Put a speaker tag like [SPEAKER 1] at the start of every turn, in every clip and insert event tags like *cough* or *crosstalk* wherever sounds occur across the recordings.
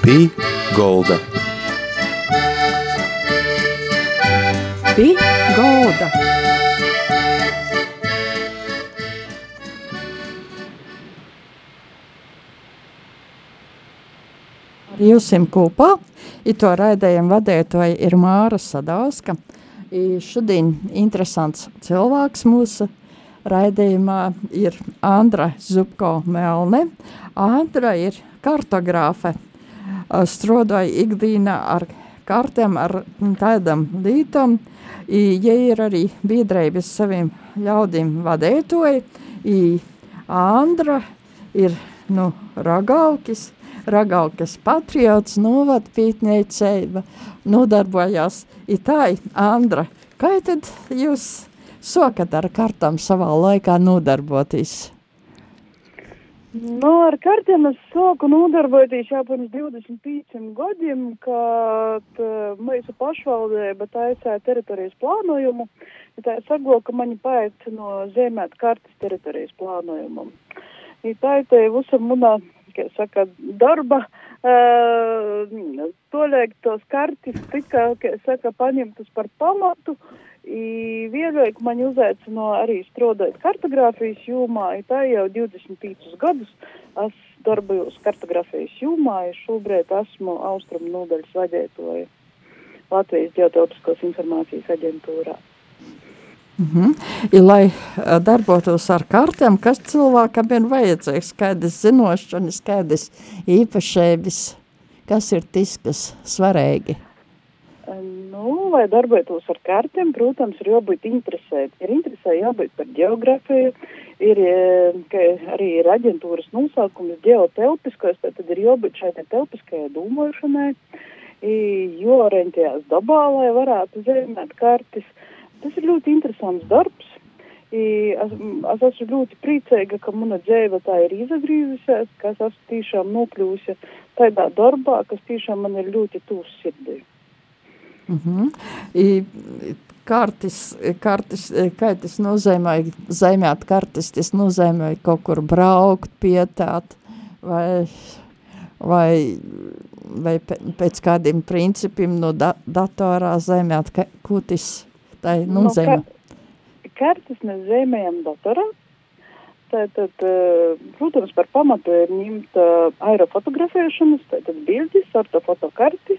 [SPEAKER 1] Pī Golda.
[SPEAKER 2] Pī Golda. Jums kopā to raidījumu vadītāja ir Māra Sadauska. I šodien interesants cilvēks mūsu raidījumā ir Andra Zubko Melne. Andra ir kartogrāfe, strādāja ikdienā ar kartēm, ar tādam lītam. Ja ir arī biedrības saviem ļaudīm vadētoji, Andra ir nu, ragaukis, ragaukas patriots, novadpītniecība, nodarbojās. I tā, Andra, kā tad jūs sokat ar kartām savā laikā nodarboties?
[SPEAKER 3] Nu, ar kartiem es sāku nodarboties jau pirms 25 gadiem, kad mūsu pašvaldība taisīja teritorijas plānojumu. Tā ir saglo, ka mani pēc no zemēt kartes teritorijas plānojumam. I tā ir te visam munā, kā saka, darba, uh, toliek tos kartis tika, kā saka, paņemtas par pamatu. I vienlaik mani uzaicino arī strādāt kartogrāfijas jomā, tā jau 25 gadus es darbojos kartogrāfijas jomā, i šobrīd esmu austrumu nodaļas vadētoja Latvijas ģeotelpiskos informācijas aģentūrā.
[SPEAKER 2] Mm -hmm. I, lai darbotos ar kartēm, kas cilvēkam ir vajadzīgs, kādas zinošanas, kādas īpašības, kas ir tas, kas svarīgi?
[SPEAKER 3] Nu, lai darbotos ar kartēm, protams, ir jābūt interesēt. Ir interesē jābūt par geogrāfiju, ir arī ir aģentūras nosaukums geotelpiskais, tad ir jābūt šai telpiskajai domāšanai, jo orientējās dabā, lai varētu zīmēt kartes. Tas ir ļoti interesants darbs. I, es, es esmu ļoti priecīga, ka mana dzīve tā ir izgrīzusies, ka es esmu tiešām nokļuvusi tādā darbā, kas tiešām man ir ļoti tūs sirdī.
[SPEAKER 2] Mm -hmm. I, kartis, kartis, kā tas nozīmē, zemēt kartis, tas nozīmē kaut kur braukt, pietāt, vai, vai, vai pēc kādiem principiem no da, datorā zemēt, ka, ko tas tā nozīmē?
[SPEAKER 3] No, ka, kartis mēs zemējam datorā, Tātad, protams, par pamatu ir ņemta aerofotografēšanas, tātad bildes, ortofotokartis,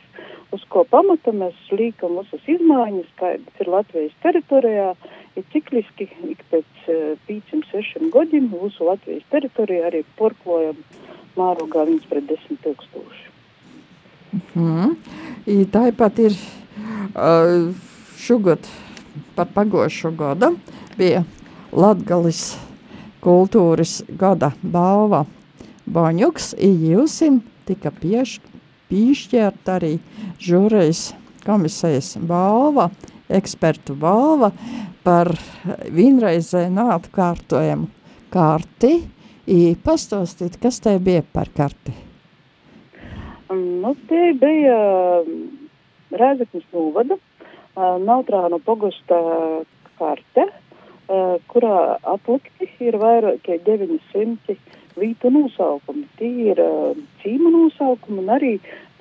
[SPEAKER 3] uz ko pamata mēs līkam visas izmaiņas, kādas ir Latvijas teritorijā, ir cikliski ik pēc 5-6 gadiem mūsu Latvijas teritorijā arī porklojam mārogā viens pret 10 tūkstoši.
[SPEAKER 2] Mm. I tāpat ir uh, šogad par pagošu gada bija Latgalis kultūras gada balva Boņuks, Ijūsim tika pieš, piešķirt arī žūrejas komisijas balva, ekspertu balva par vienreizē neatkārtojumu karti. I pastostīt, kas te bija par karti?
[SPEAKER 3] Nu, tie bija Rēzeknis novada, Nautrānu pogusta karte, kurā atlikti ir vairāk kā 900 vītu nosaukumi. Tie ir uh, cīma nosaukumi un arī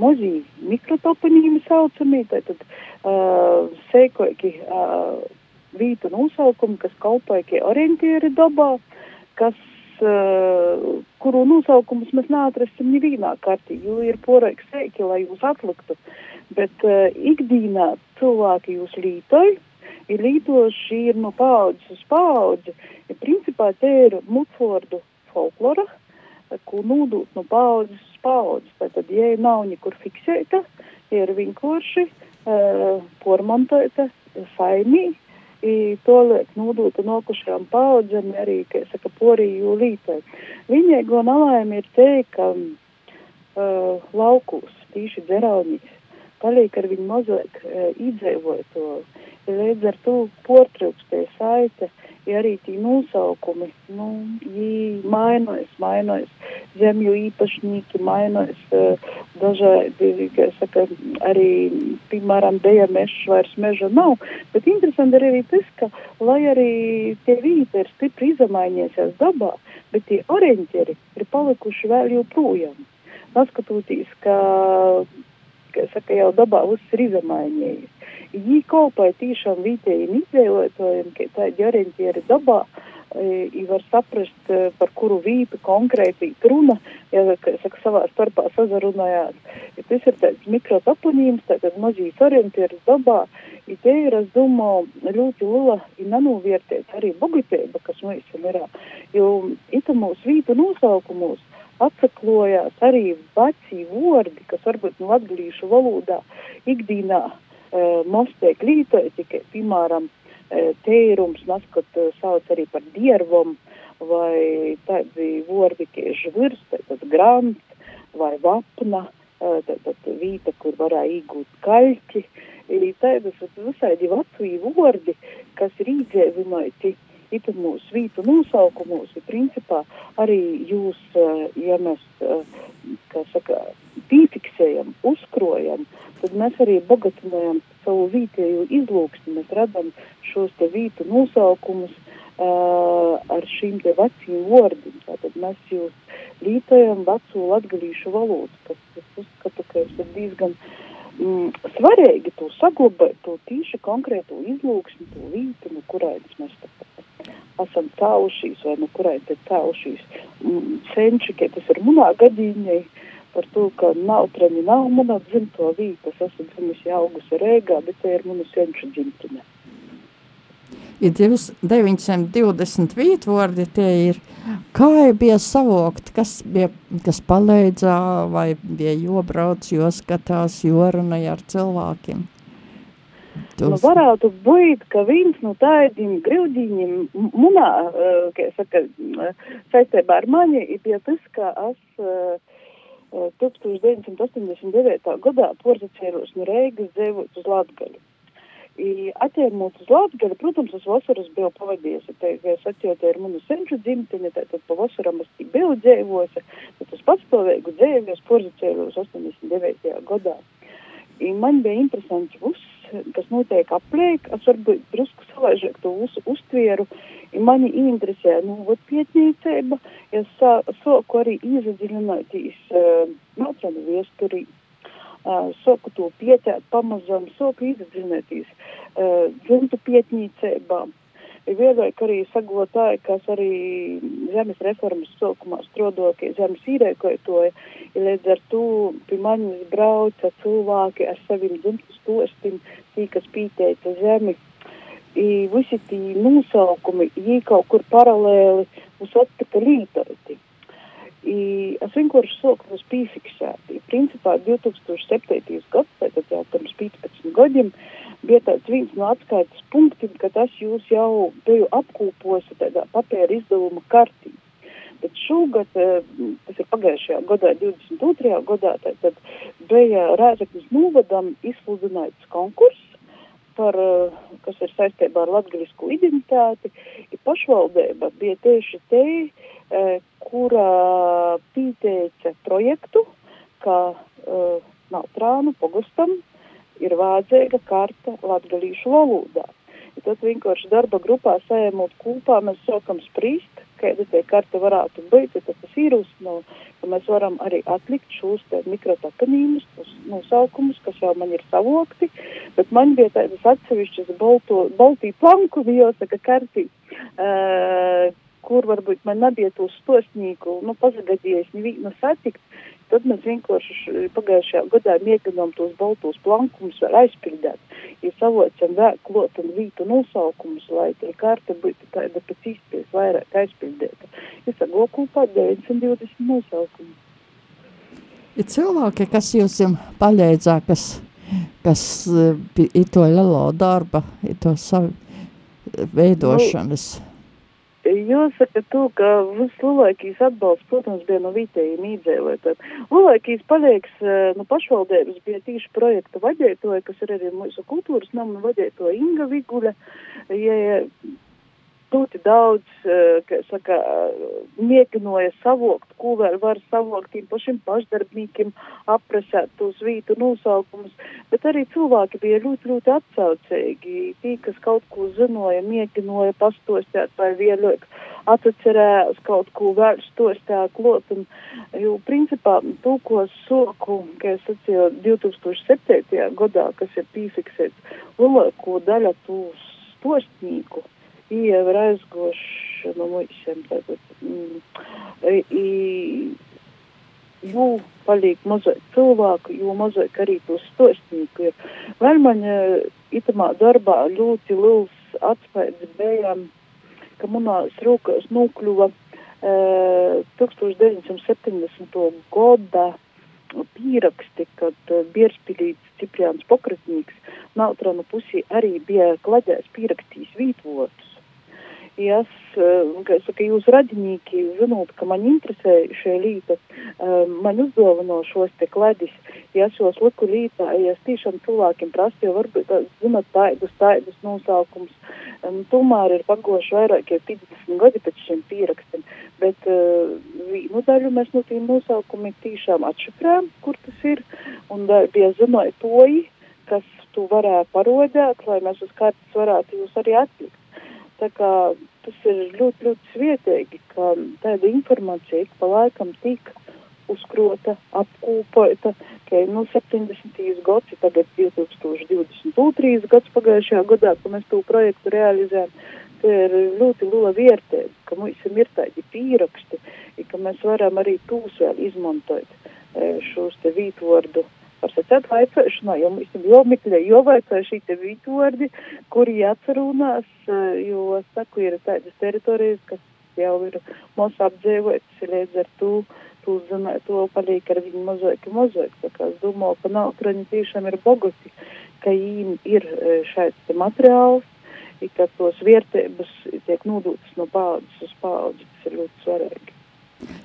[SPEAKER 3] mazi mikrotoponīmi saucamie, tātad uh, seikoki uh, vītu nosaukumi, kas kalpoja kā orientieri dabā, kas, uh, kuru nosaukumus mēs neatrasim nevienā kartī, jo ir poraiks seiki, lai jūs atliktu. Bet uh, ikdīnā cilvēki jūs lītoja, ir lītoši ir no paudzes uz paudzi. Ja principā te ir Mutfordu folklora, ko nūdūt no paudzes uz paudzes. Tātad, ja nav nekur fiksēta, ir vienkārši uh, pormontēta saimī, to liek nūdūta nokušajām paudzēm arī, kā saka, porīju lītai. Viņai go nalaimi ir te, ka uh, laukūs, tīši dzeraunīs, paliek ar viņu mazliet uh, izdzīvoja to. Līdz ar to portrūkstē saite, ja arī tī nosaukumi, nu, jī mainojas, mainojas, zemju īpašnieki mainojas, uh, dažādi, kā saka, arī, piemēram, deja mešs vairs meža nav, bet interesanti ir arī tas, ka, lai arī tie vīti ir stipri izamainiesies dabā, bet tie orientieri ir palikuši vēl joprojām. Paskatoties, ka, ka saka, jau dabā viss ir izmaiņējies. Jī kolpai tīšām vietējiem izdzīvotājiem, ka tādi orientieri dabā, uh, I var saprast, par kuru vītu konkrēti runa, ja, saka, savā starpā sazarunājās. Ja tas ir tāds mikrotoponīms, tātad mazīs orientieris dabā, i te ir, es domāju, ļoti liela i nenovērtēt arī bogatība, kas mums ir. Jo itamūs vītu nosaukumos atsaklojās arī veci vārdi, kas varbūt nu latgalīšu valodā ikdīnā e, mostiek lītoja tikai, piemēram, tērums, naskot sauc arī par diervom, vai tādi vordi, kā žvirs, tātad grants vai vapna, tātad vīta, kur varēja iegūt kaļķi. Tādas visādi vecī vordi, kas ir īdzēvinoti itu mūsu vītu nosaukumos, ir principā arī jūs, ja mēs, kā saka, pīfiksējam, uzkrojam, tad mēs arī bogatinājam savu vītēju izlūksni. Mēs redzam šos te vītu nosaukumus uh, ar šīm te vecīm vārdiem. Tātad mēs jūs lītojam veco latgalīšu valodu, kas es uzskatu, ka ir diezgan mm, svarīgi to saglabāt, to tīši konkrēto izlūksni, to vītu, no kurainas mēs esam caušīs vai no kurai te caušīs mm, senči, ka tas ir munā gadīņai. Uh, par to, ka Nautraņa nav mana dzimto vīta. Es esmu dzimusi augusi Rēgā, bet te ir manu senču dzimtene.
[SPEAKER 2] Ir 920 vītvordi, tie ir, kā bija savokt, kas bija, kas palīdzā, vai bija jobrauc, jo skatās, jorunāja ar cilvēkiem.
[SPEAKER 3] Nu, varētu būt, ka viens no tādiem grūdiņiem, munā, kā saka, saistībā ar mani, bija tas, ka es 1989. gadā porzacēros no Reigas dzīvot uz Latgali. Atņemot uz Latgali, protams, es vasaras biju pavadījis, te, es atjautu ar manu senču dzimteni, tad pa vasaram es tik biju dzīvojis, tad es patstāvēju dzīvojos porzacēros 89. gadā. I man bija interesanti viss, kas notiek apliek, es varbūt drusku savaižāk to uz, uztvieru, I mani interesē, nu, vat pietnīcība, ja sā, soku arī iezadziļinātīs uh, mācānu viesturī, uh, soku to pietēt pamazam, soku iezadziļinātīs uh, dzimtu pietnīcībā. Ir vienlaik arī saglotāji, kas arī zemes reformas sokumā strodokie zemes īrēkojotoja, ir līdz ar to pie manis brauca cilvēki ar saviem dzimtu stostim, tī, kas pīteica zemi, i visi tī nosaukumi, jī kaut kur paralēli mums attika lītoti. I es vienkārši soku uz pīfiksēti. Principā 2007. gads, tātad jau pirms 15 gadiem, bija tāds viens no atskaites punktiem, ka tas jūs jau biju apkūposi tādā papēra izdevuma kartī. Bet šogad, tas ir pagājušajā gadā, 22. gadā, tad bija Rēzeknas novadam izsludināts konkurss, par, eh, kas ir saistībā ar latgaļisku identitāti, ir pašvaldība bija tieši te, eh, kura pīteica projektu, ka uh, nav trānu pogustam ir vajadzīga karta latgalīšu valodā. Ja tad vienkārši darba grupā sējamot kūpā mēs sākam sprīst, kāda tie karta varētu būt, tad tas ierūsno, ka mēs varam arī atlikt šos te mikrotoponīmus, tos nosaukumus, kas jau man ir savokti, bet man bija tādas atsevišķas balto, baltī planku, jāsaka, kartī, uh, kur varbūt man nebija to stosnīgu, nu, pazagadījies nevienu satikt, tad mēs vienkārši pagājušajā gadā mēģinām tos baltos plankumus vēl aizpildīt. Ja savocam vēl klotam vītu nosaukumus, lai tie karta būtu tāda pēc īsties vairāk aizpildīta. Es sago kopā 920 nosaukumu.
[SPEAKER 2] Ir cilvēki, kas jums palīdzā, kas, kas ir to lielo darba, ir to savu veidošanas. Nu,
[SPEAKER 3] Jāsaka to, ka vislielākais atbalsts, protams, bija no vietējiem īdzēlētājiem. Lielākais palieks eh, no pašvaldības bija tieši projekta vadītoja, kas ir arī mūsu kultūras nama vadītoja Inga Viguļa. Ja, ļoti daudz, kā saka, mēģināja savokt, ko vēl var savokt tiem pašiem pašdarbniekiem, apresēt tos vītu nosaukumus, bet arī cilvēki bija ļoti, ļoti atsaucīgi. Tī, kas kaut ko zinoja, mēģināja pastostēt vai vienlāk atcerējās kaut ko vēl stostā klot. Un, jo, principā, to, ko soku, kā es sacīju, 2007. gadā, kas ir pīfiksēts, lielāko daļu tūs stostnieku aizgoši no muļšiem tagad. Mm, jo paliek mazāk cilvēku, jo mazāk arī to stostnieku ir. Vēl man itamā darbā ļoti liels atspējas bija, ka manās rokās nokļuva e, 1970. gada pieraksti, kad Bierspilīts Cipriāns Pokratnīgs Nautranu pusī arī bija klaģējis pierakstījis vītvotus ja es, kā es saku, jūs radinīki zinot, ka man interesē šie līta, man uzdāvino šos te kledis, ja šos liku lītā, ja es tiešām cilvēkiem prasu, jo varbūt, zinot, taidus, taidus nosaukums, tomēr ir pagoši vairāk jau 50 gadi pēc šiem pierakstiem, bet vīnu daļu mēs no tiem nosaukumiem tiešām atšifrējam, kur tas ir, un bija zināja toji, kas tu varētu parodēt, lai mēs uz kartas varētu jūs arī atlikt. Tā kā tas ir ļoti, ļoti svietīgi, ka tāda informācija ik pa laikam tika uzkrota, apkūpota, ka no 70. gads, tagad 2022. gads pagājušajā gadā, ka mēs to projektu realizējam, tā ir ļoti liela vērtība, ka mums ir tādi pīraksti, ka mēs varam arī tūs vēl izmantot e, šos te vītvordu par secētu vaicāšanā, jo mums ir jāmeklē, jāvaicā šī te vītvordi, kuri jāatcerūnās, jo, saku, ir tādas teritorijas, kas jau ir mūsu apdzīvotas, līdz ar to, to, zina, to paliek ar viņu mozaiki, mozaiki. Tā kā es domāju, ka nautraņi tiešām ir bogati, ka viņiem ir šāds te materiāls, ka tos vērtības tiek nodūtas no paudzes uz paudzi, tas ir ļoti svarīgi.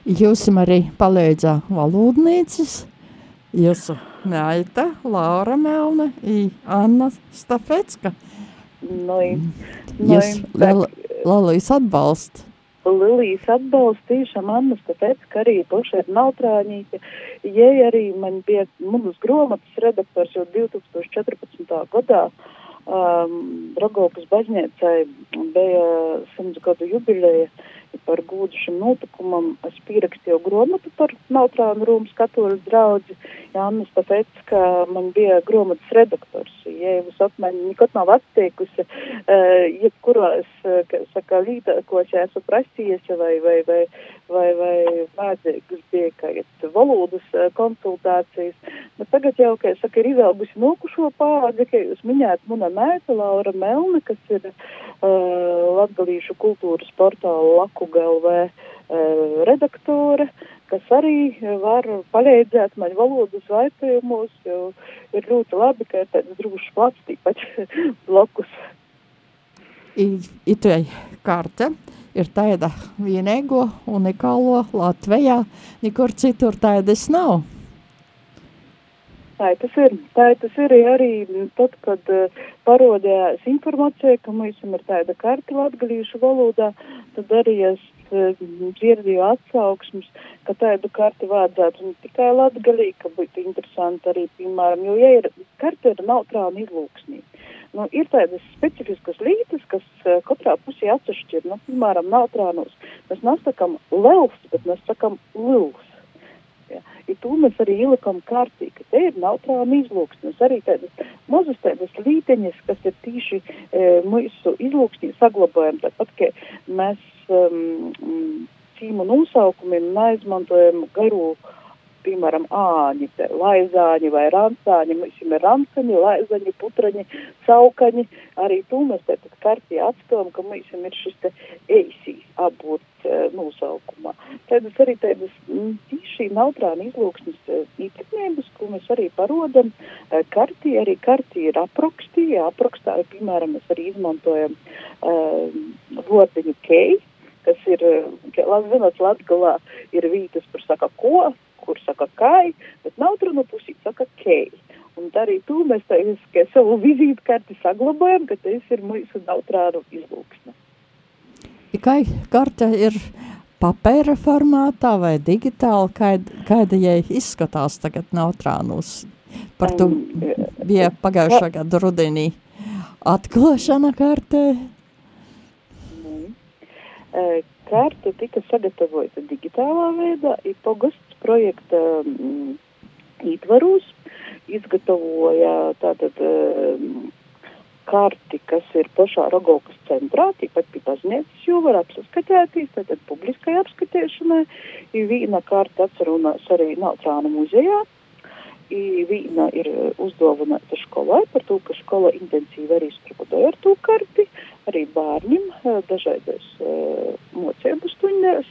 [SPEAKER 2] Jūs arī palīdzā valodnīcis? Jūsu meita Laura Melna i Anna Stafecka.
[SPEAKER 3] No,
[SPEAKER 2] no, Jūs Lilijas atbalst.
[SPEAKER 3] Lilijas atbalst tiešām Anna Stafecka arī paša ir nautrāņīte. Jai arī man bija mūnas gromatas redaktors jau 2014. gadā. Um, Rogovkas baznīcai bija simts gadu jubileja par gūdu šim notikumam. Es pierakstīju grāmatu par Nautrānu Rūmas katoļu draudzi. Jānis pateica, ka man bija grāmatas redaktors. Ja jūs apmaiņu nekad nav atteikusi, uh, jebkurās, uh, saka, līdākos, ja esmu prasījusi vai, vai, vai, vai, vai vajadzīgas bija, kā iet valodas uh, konsultācijas. Bet tagad jau, kā es saku, ir izaugusi nokušo pārādzi, ka jūs minējat muna mēta Laura Melne, kas ir uh, latgalīšu kultūras portāla Laku GLV uh, redaktore, kas arī var palīdzēt man valodas vaicājumos, jo ir ļoti labi, ka ir tāds drūšs plats tīpač *laughs* blokus.
[SPEAKER 2] Itai karte ir tāda vienīgo unikālo Latvijā, nekur citur tādas nav.
[SPEAKER 3] Tā tas ir. Tā tas ir arī tad, kad uh, parodījās informācija, ka mums ir tāda karta latgalīšu valodā, tad arī es uh, dzirdēju atsauksmes, ka tādu karti vajadzētu ne tikai latgalī, ka būtu interesanti arī, piemēram, jo, ja ir karta ir neutrāla izlūksnī. Nu, ir tādas specifiskas lietas, kas uh, katrā pusē ir, nu, piemēram, neutrānos. Mēs nesakam lels, bet mēs sakam lils. Ja. Ja to mēs arī ielikām kārtīgi, ka te ir neutrāla izlūksnes, arī tādas mazas tādas līteņas, kas ir tīši e, mūsu izlūksnī saglabājam, tāpat, ka mēs um, cīmu nosaukumiem neizmantojam garu uh, piemēram, āņi, laizāņi vai rancāņi, mums ir rancaņi, laizaņi, putraņi, caukaņi, arī to mēs tātad kartī atstāvam, ka mums ir šis te eisīs aburts e, nosaukumā. Tādas arī tādas tīši nautrāni izlūksnes e, īpatnības, ko mēs arī parodam e, kartī, arī kartī ir aprakstīja, aprakstā, piemēram, mēs arī izmantojam uh, vordiņu kei, kas ir, zinot, Latgalā ir vītas par saka ko, kur saka kai, bet nautrunu pusī saka kei. Un arī tu mēs tā, savu vizītkarti saglabājam, ka tas ir mūsu nautrānu izlūksne.
[SPEAKER 2] Kā karte ir papēra formātā vai digitāli, kāda, kāda jai izskatās tagad neutrānus? Par to bija pagājušā gada rudenī atklāšana kartē.
[SPEAKER 3] Karte tika sagatavota digitālā veidā, ir pogasts projekta mm, ietvaros, izgatavoja tātad mm, karti, kas ir pašā Rogovkas centrā, tīpat pie baznīcas, jo var apskatēties, tātad publiskai apskatēšanai, ir viena karta atcerunās arī Nautrāna muzejā, Vīna ir uzdāvināta skolai par to, ka skola intensīvi arī strādāja ar to karti, arī bērniem dažādas uh, mocību stundās,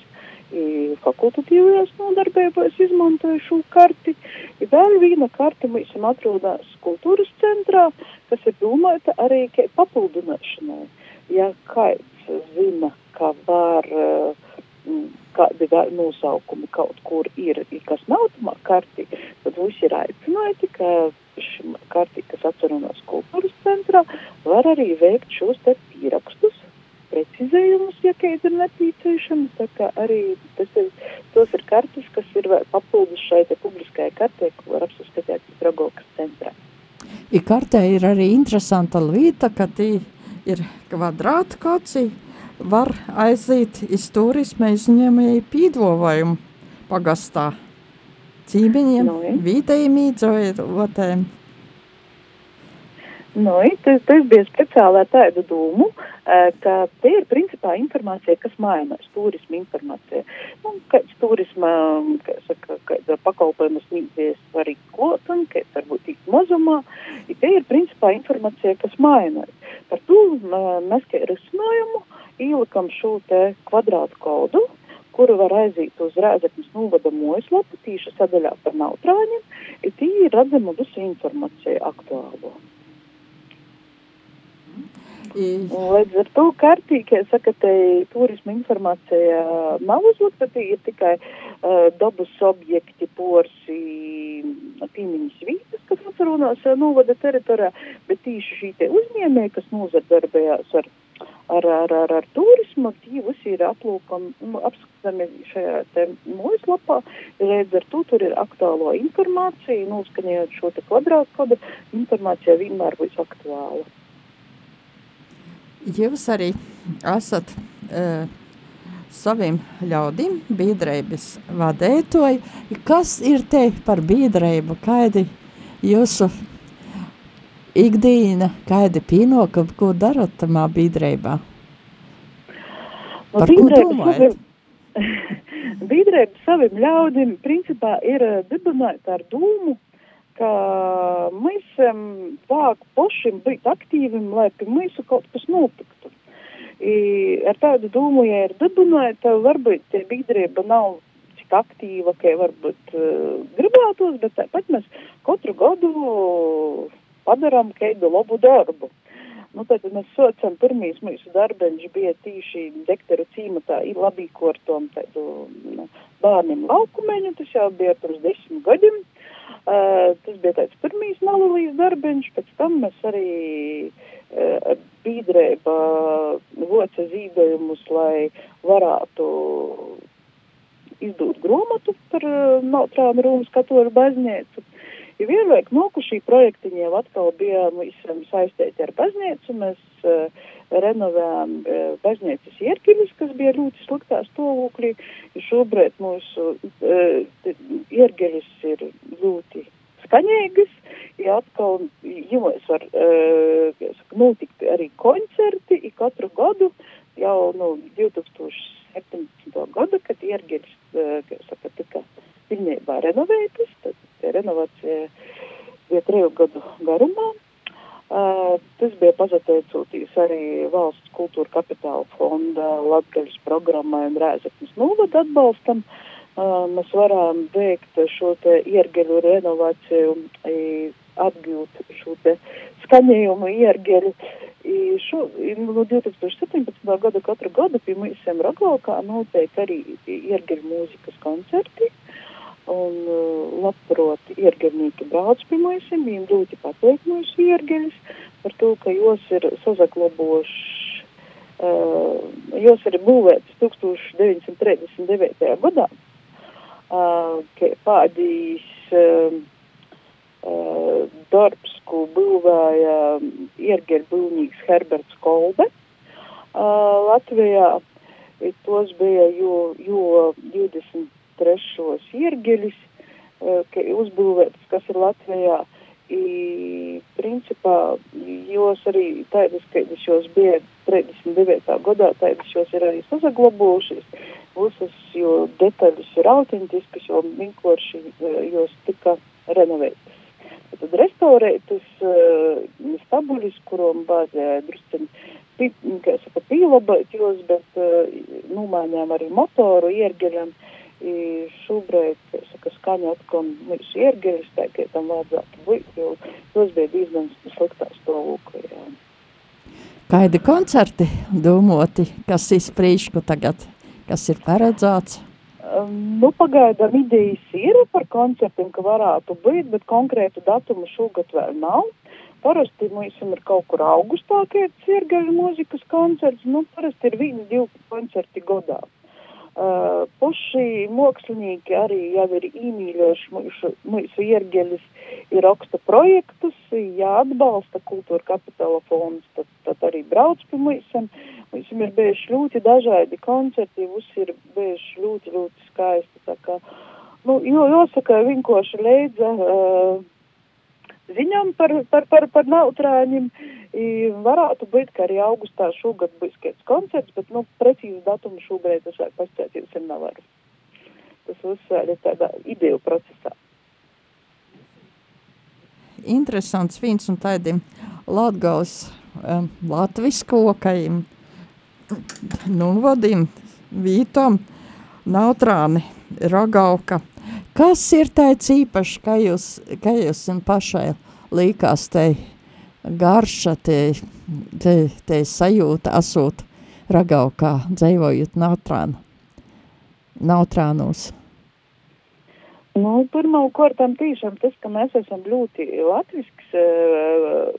[SPEAKER 3] fakultatīvajās nodarbībās izmantoja šo karti. I vēl viena karta mums atrodas kultūras centrā, kas ir domāta arī papildināšanai. Ja kāds zina, ka var uh, kādi nosaukumi kaut kur ir, kas nav tamā kartī, tad visi ir aicināti, ka šim kartī, kas atcerunās kultūras centrā, var arī veikt šos te pierakstus, precizējumus, ja kāds ir nepieciešams, tā kā arī tas ir, tos ir kartes, kas ir papildus šai te publiskajai kartē, ko var apsaskatīt Dragokas centrā.
[SPEAKER 2] I kartē ir arī interesanta lieta, ka tī ir kvadrāta koci, var aiziet iz turisma izņēmēju pīdvojumu pagastā. Cīmeņiem, no, nu, vietējiem iedzīvotājiem.
[SPEAKER 3] Nu, tas, tas bija speciāli ar tādu dūmu, ka te ir principā informācija, kas mainās, turisma informācija. Nu, kāds turisma, kā saka, kāda pakalpojuma sniedzējs var arī klot un kāds varbūt tik mazumā. I te ir principā informācija, kas mainās. Par to mēs kā risinājumu ielikam šo te kvadrātu kodu, kuru var aiziet uz Rēzeknes novada mojaslapu, tīša sadaļā par nautrāņiem, ir tī redzama visa informācija aktuālo. Līdz ar to kārtīgi, ja saka, te turisma informācija nav uzlikta, tie ir tikai uh, dabas objekti, porsi, pīmiņas vītas, kas atrunās uh, novada teritorijā, bet tīši šī te uzņēmēji, kas nozardarbējās ar ar, ar, ar, ar turismu, tie visi ir aplūkam, nu, apskatami šajā te mājaslapā, redz ar to tur ir aktuālo informāciju, noskaņojot šo te kvadrātkodu, informācija vienmēr būs aktuāla.
[SPEAKER 2] Jūs arī esat uh, saviem ļaudīm biedrības vadētoji. Kas ir te par biedrību? Kādi jūsu ikdiena, kāda pienākuma, ko darat tamā biedrībā?
[SPEAKER 3] Par ko domājat? *laughs* Biedrība saviem ļaudīm principā ir eh, dibināta ar dūmu, ka mēs vāk pašiem būt aktīviem, lai pie mūsu kaut kas notiktu. I, ar tādu domu, ja ir dibināta, varbūt tie biedrība nav tik aktīva, kā varbūt uh, gribētos, bet tāpat mēs katru gadu padarām kādu labu darbu. Nu, tad mēs saucam, pirmīs mūsu darbeņš bija tīši dektaru cīmatā, labi kortom tādu bērniem laukumeņu, tas jau bija pirms desmit gadiem. Uh, tas bija tāds pirmīs malalīs darbeņš, pēc tam mēs arī uh, bīdrēba voca zīdojumus, lai varētu izdot gromatu par uh, Nautrāna Rūmas katoļu baznīcu. Ja vienlaik noku šī projektiņa jau atkal bija visam saistīti ar baznīcu, mēs uh, renovējām uh, baznīcas iergiļus, kas bija ļoti sliktā stāvoklī. Šobrīd mūsu uh, iergiļus ir ļoti skaņīgas, ja atkal jums var uh, notikt arī koncerti, i katru gadu jau no nu, 2017. gada, kad iergiļus, uh, saka, tika pilnībā renovētas, tad renovācija bija triju gadu garumā. Uh, tas bija pateicoties arī valsts kultūra kapitāla fonda Latgaļas programmai un Rēzeknas novada atbalstam. Uh, mēs varam veikt šo te iergeļu renovāciju, atgūt šo te skaņējumu iergeļu. Šo, no 2017. gada katru gadu pie mums Raglaukā notiek arī iergeļu mūzikas koncerti. Un uh, labprot iergenīgi brauc pie mums, viņiem ļoti pateik mūsu iergeļus par to, ka jūs ir sazakloboši Uh, jos ir būvētas 1939. gadā, uh, pādījis uh, uh, darbs, ko būvēja iergeļu būvnieks Herberts Kolbe uh, Latvijā. Tos bija jo, jo 23. iergeļis, uh, uzbūvētas, kas ir Latvijā. I, principā, jos arī tādas, kādas jos bija 39. gadā, tādas jos ir arī sazaglabojušas. Visas, jo detaļas ir autentiskas, jo vienkārši jos tika renovētas. Tad restaurētas uh, stabuļus, kurom bāzē drusciņi, kā saka, pīlabēt jos, bet uh, numaiņām arī motoru iergeļam. Uh, šobrīd, saka, skaņa atkal tā kā tam vajadzētu būt, jo tos bija diezgan sliktā stāvoklī.
[SPEAKER 2] Kaidi koncerti domoti, kas izprīšku tagad, kas ir paredzēts?
[SPEAKER 3] Um, nu, pagaidām idejas ir par koncertiem, ka varētu būt, bet konkrētu datumu šogad vēl nav. Parasti mums ir kaut kur augustā, kad ir iergeļu mūzikas koncerts, nu, parasti ir viens, divi koncerti godā. Uh, Puši mākslinieki arī jau ir īmīļojuši mūsu, mūsu iergeļus, ir raksta projektus, jāatbalsta kultūra kapitāla fonds, tad, tad arī brauc pie mūsiem. Mūsim ir bijuši ļoti dažādi koncerti, mums ir bijuši ļoti, ļoti skaisti. Tā kā, nu, jo, jāsaka, vienkārši leidza uh, ziņām par, par, par, par nautrāņiem. Varētu būt, ka arī augustā šogad būs kāds koncerts, bet, nu, precīzi datumu šobrīd es vēl pastāstīt jums nevaru. Tas viss ir tādā ideju procesā.
[SPEAKER 2] Interesants vīns un tādiem Latgals um, latviskokajiem nu, vadim, vītom, nautrāni, ragauka – Kas ir tāds īpašs, kā jūs, kā jūs pašai līkās te garša, te, te, te sajūta, asūt ragaukā, dzējojot nautrānu, nautrānos?
[SPEAKER 3] Nu, pirmām kārtām tiešām tas, ka mēs esam ļoti latvisks uh,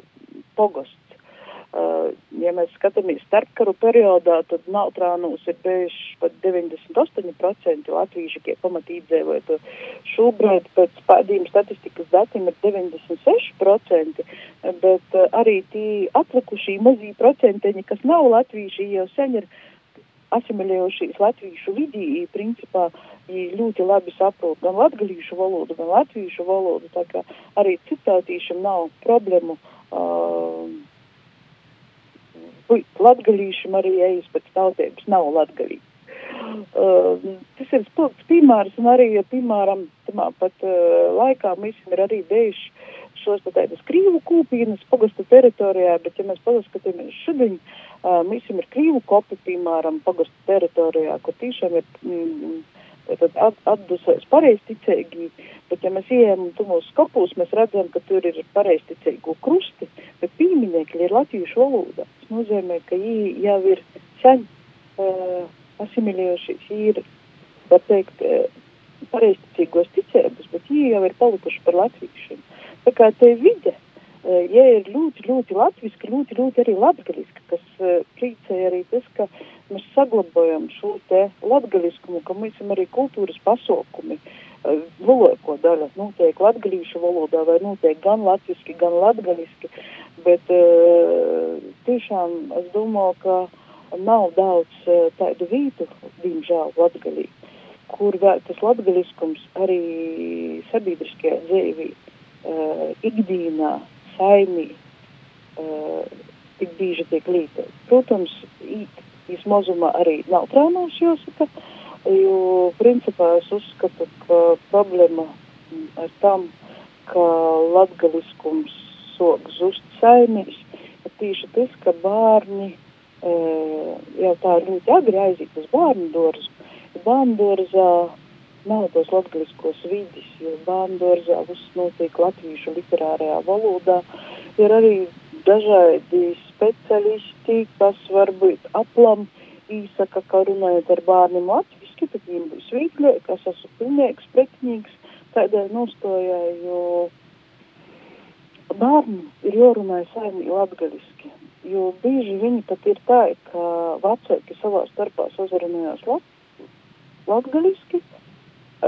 [SPEAKER 3] pogosts. Uh, ja mēs skatāmies starpkaru periodā, tad Nautrānūs ir bijuši pat 98% latvieši, tie pamatīdzīvoja. Šobrīd pēc pēdējiem statistikas datiem ir 96%, bet uh, arī tie atlikušie mazie procentiņi, kas nav latvieši, jau sen ir asimilējušies latviešu vidī, principā ļoti labi saprot gan latgalīšu valodu, gan latviešu valodu, tā kā arī citātīšam nav problēmu. Uh, latgalīšiem arī ejas pēc tautības nav latgalīgi. Uh, tas ir spilgts piemērs, un arī, piemēram, tamā pat uh, laikā mēs ir arī bijuši šos tādas krīvu kūpīnas pagasta teritorijā, bet, ja mēs paskatāmies šodien, uh, mēs ir krīvu kopi, piemēram, pagasta teritorijā, kur tiešām ir mm, at, atdusēs pareizticīgi, bet ja mēs ieejam tumos skopūs, mēs redzam, ka tur ir pareizticīgu krusti, bet pīminekļi ir latviešu valodā. Tas nozīmē, ka viņi jau ir sen uh, asimilējušies, ir, var teikt, uh, pareizticīgos ticības, bet viņi jau ir palikuši par latviešiem. Tā kā te vide, ja ir ļoti, ļoti latviski, ļoti, ļoti arī latgaliski, kas priecē arī tas, ka mēs saglabājam šo te latgaliskumu, ka mums ir arī kultūras pasaukumi. Loloko daļa notiek latgalīšu valodā vai notiek gan latviski, gan latgaliski. Bet tiešām es domāju, ka nav daudz tādu vītu, diemžēl, latgalī, kur tas latgaliskums arī sabiedriskajā dzīvī, ikdīnā, saimī, uh, tik bieži tiek lītot. Protams, īt vismazumā arī nav trānās jāsaka, jo principā es uzskatu, ka problēma ar tam, ka latgaliskums sok zust saimīs, ir tieši tas, ka bērni e, jau tā ļoti agri aiziet uz bērnu dārzu. Bērnu dārzā tos latgaliskos vidis, jo bērnu dārzā viss notiek latviešu literārajā valodā. Ir arī dažādi speciālisti, kas varbūt aplam īsaka, ka runājot ar bērniem latviski, tad viņiem būs vieglāk, es esmu pilnīgs pretnīgs tādai nostājai, jo bērni ir jārunā saimī latgaliski. jo bieži viņi pat ir tā, ka vecāki savā starpā sazarunājās lat, latgaliski,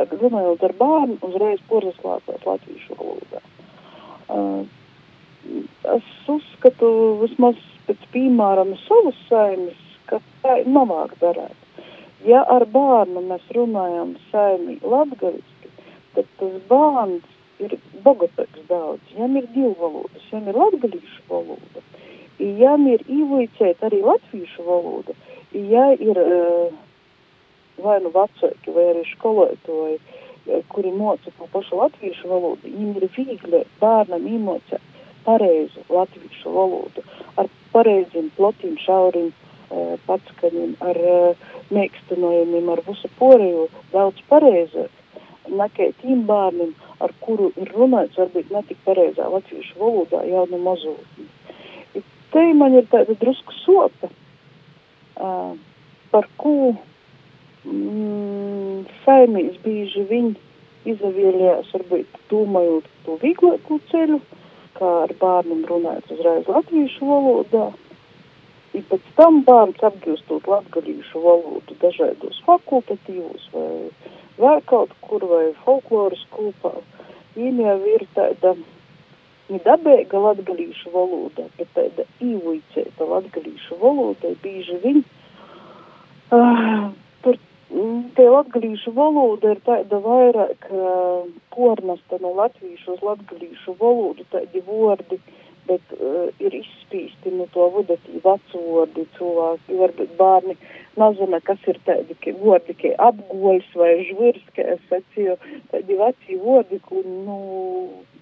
[SPEAKER 3] runājot ar bērnu, uzreiz porzaslāpēs latviešu valodā. Es uzskatu, vismaz pēc piemēram savas saimes, ka tā ir labāk darēt. Ja ar bērnu mēs runājam saimi latgaliski, tad tas bērns ir bogatāks daudz. Jām ir divu valodas, jām ir latgalīšu valoda, jām ir īvojcēt arī latviešu valoda, ja ir uh, vai nu vecāki, vai arī skolotāji, kuri moca to pašu latviešu valodu, viņiem ir viegli bērnam iemocēt pareizu latviešu valodu ar pareiziem plotiem, šauriem uh, patskaņiem, ar uh, mīkstinājumiem, ar visu porēju daudz pareizāk nekā tiem bērniem, ar kuru ir runāts varbūt ne tik pareizā latviešu valodā jau no mazotnes. Te man ir tāda drusku sopa, uh, par ko mm, saimīs bieži viņi izavieļās, varbūt domājot to vieglāko ceļu, kā ar bērniem runājot uzreiz latviešu valodā. I pēc tam bērns apgūstot latgalīšu valodu dažādos fakultatīvos vai, vai kaut kur vai folkloras kopā. Jau ir tāda dabīga latgalīšu valoda, bet tāda īvujcēta latgalīšu valoda bieži viņi uh, tie latgalīšu valoda ir tāda vairāk uh, pornasta no latviešu uz latgalīšu valodu, tādi vordi, bet uh, ir izspīsti no to vodatīvu vecvordi cilvēki, varbūt bērni nezina, kas ir tādi vordi, kā apgoļs vai žvirs, kā es sacīju, tādi veci vordi, ko, nu,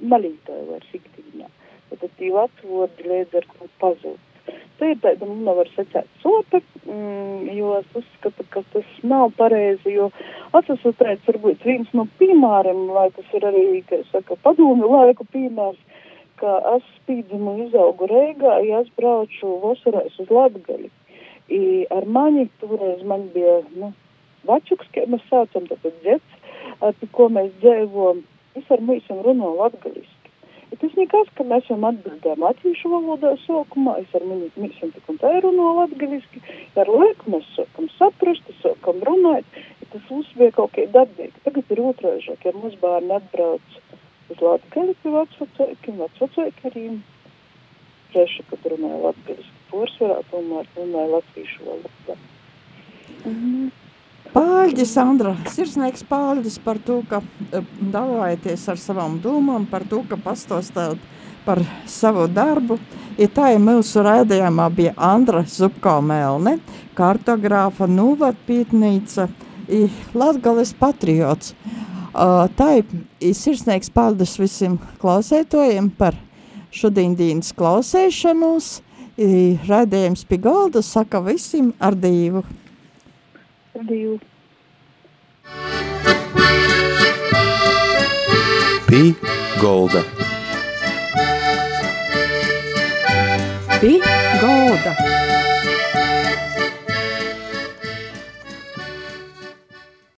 [SPEAKER 3] malītāji var siktiņā. Tad tī vecvordi līdz ar ko pazūd. Tā ir tāda, nu, var secēt sopa, mm, jo es uzskatu, ka tas nav pareizi, jo atsasotēts varbūt viens no piemēriem, lai tas ir arī, kā saka, padomu laiku piemērs, ka es spīdzumu izaugu Reigā, ja es braucu vasarais uz Latgali. I ar mani toreiz man bija, nu, vačuks, kā mēs saucam, tāpēc dzets, pie ko mēs dzēvojam, es ar mūsim runāju latgaliski. Tas nekas, ka mēs jau atbildējām latviešu valodā sākumā, es ar viņu mīsim tik un tā runāju latgaliski, ar laiku mēs sākam saprast, sākam runāt, tas mums bija kaut kā dabīgi. Tagad ir otrāžāk, ja mums bērni atbrauc uz latgali pie vecvecākiem, vecvecākiem. Treši, kad runāja latgaliski, porcelā, tomēr runāja latviešu valodā.
[SPEAKER 2] Mhm. Pāļģis, Sandra, sirsnīgs pāļģis par to, ka dalājaties ar savām domām, par to, ka pastostāt par savu darbu. Ja tā ir mūsu rādījumā bija Andra Zupkalmelne, kartogrāfa, nuvadpītnīca, Latgales patriots. Tā ir sirsnīgs paldies visiem klausētojiem par šodienas klausēšanos. Radījums pie galda saka visiem ar divu.
[SPEAKER 3] Ar divu.
[SPEAKER 1] Pī golda.
[SPEAKER 2] Pī golda.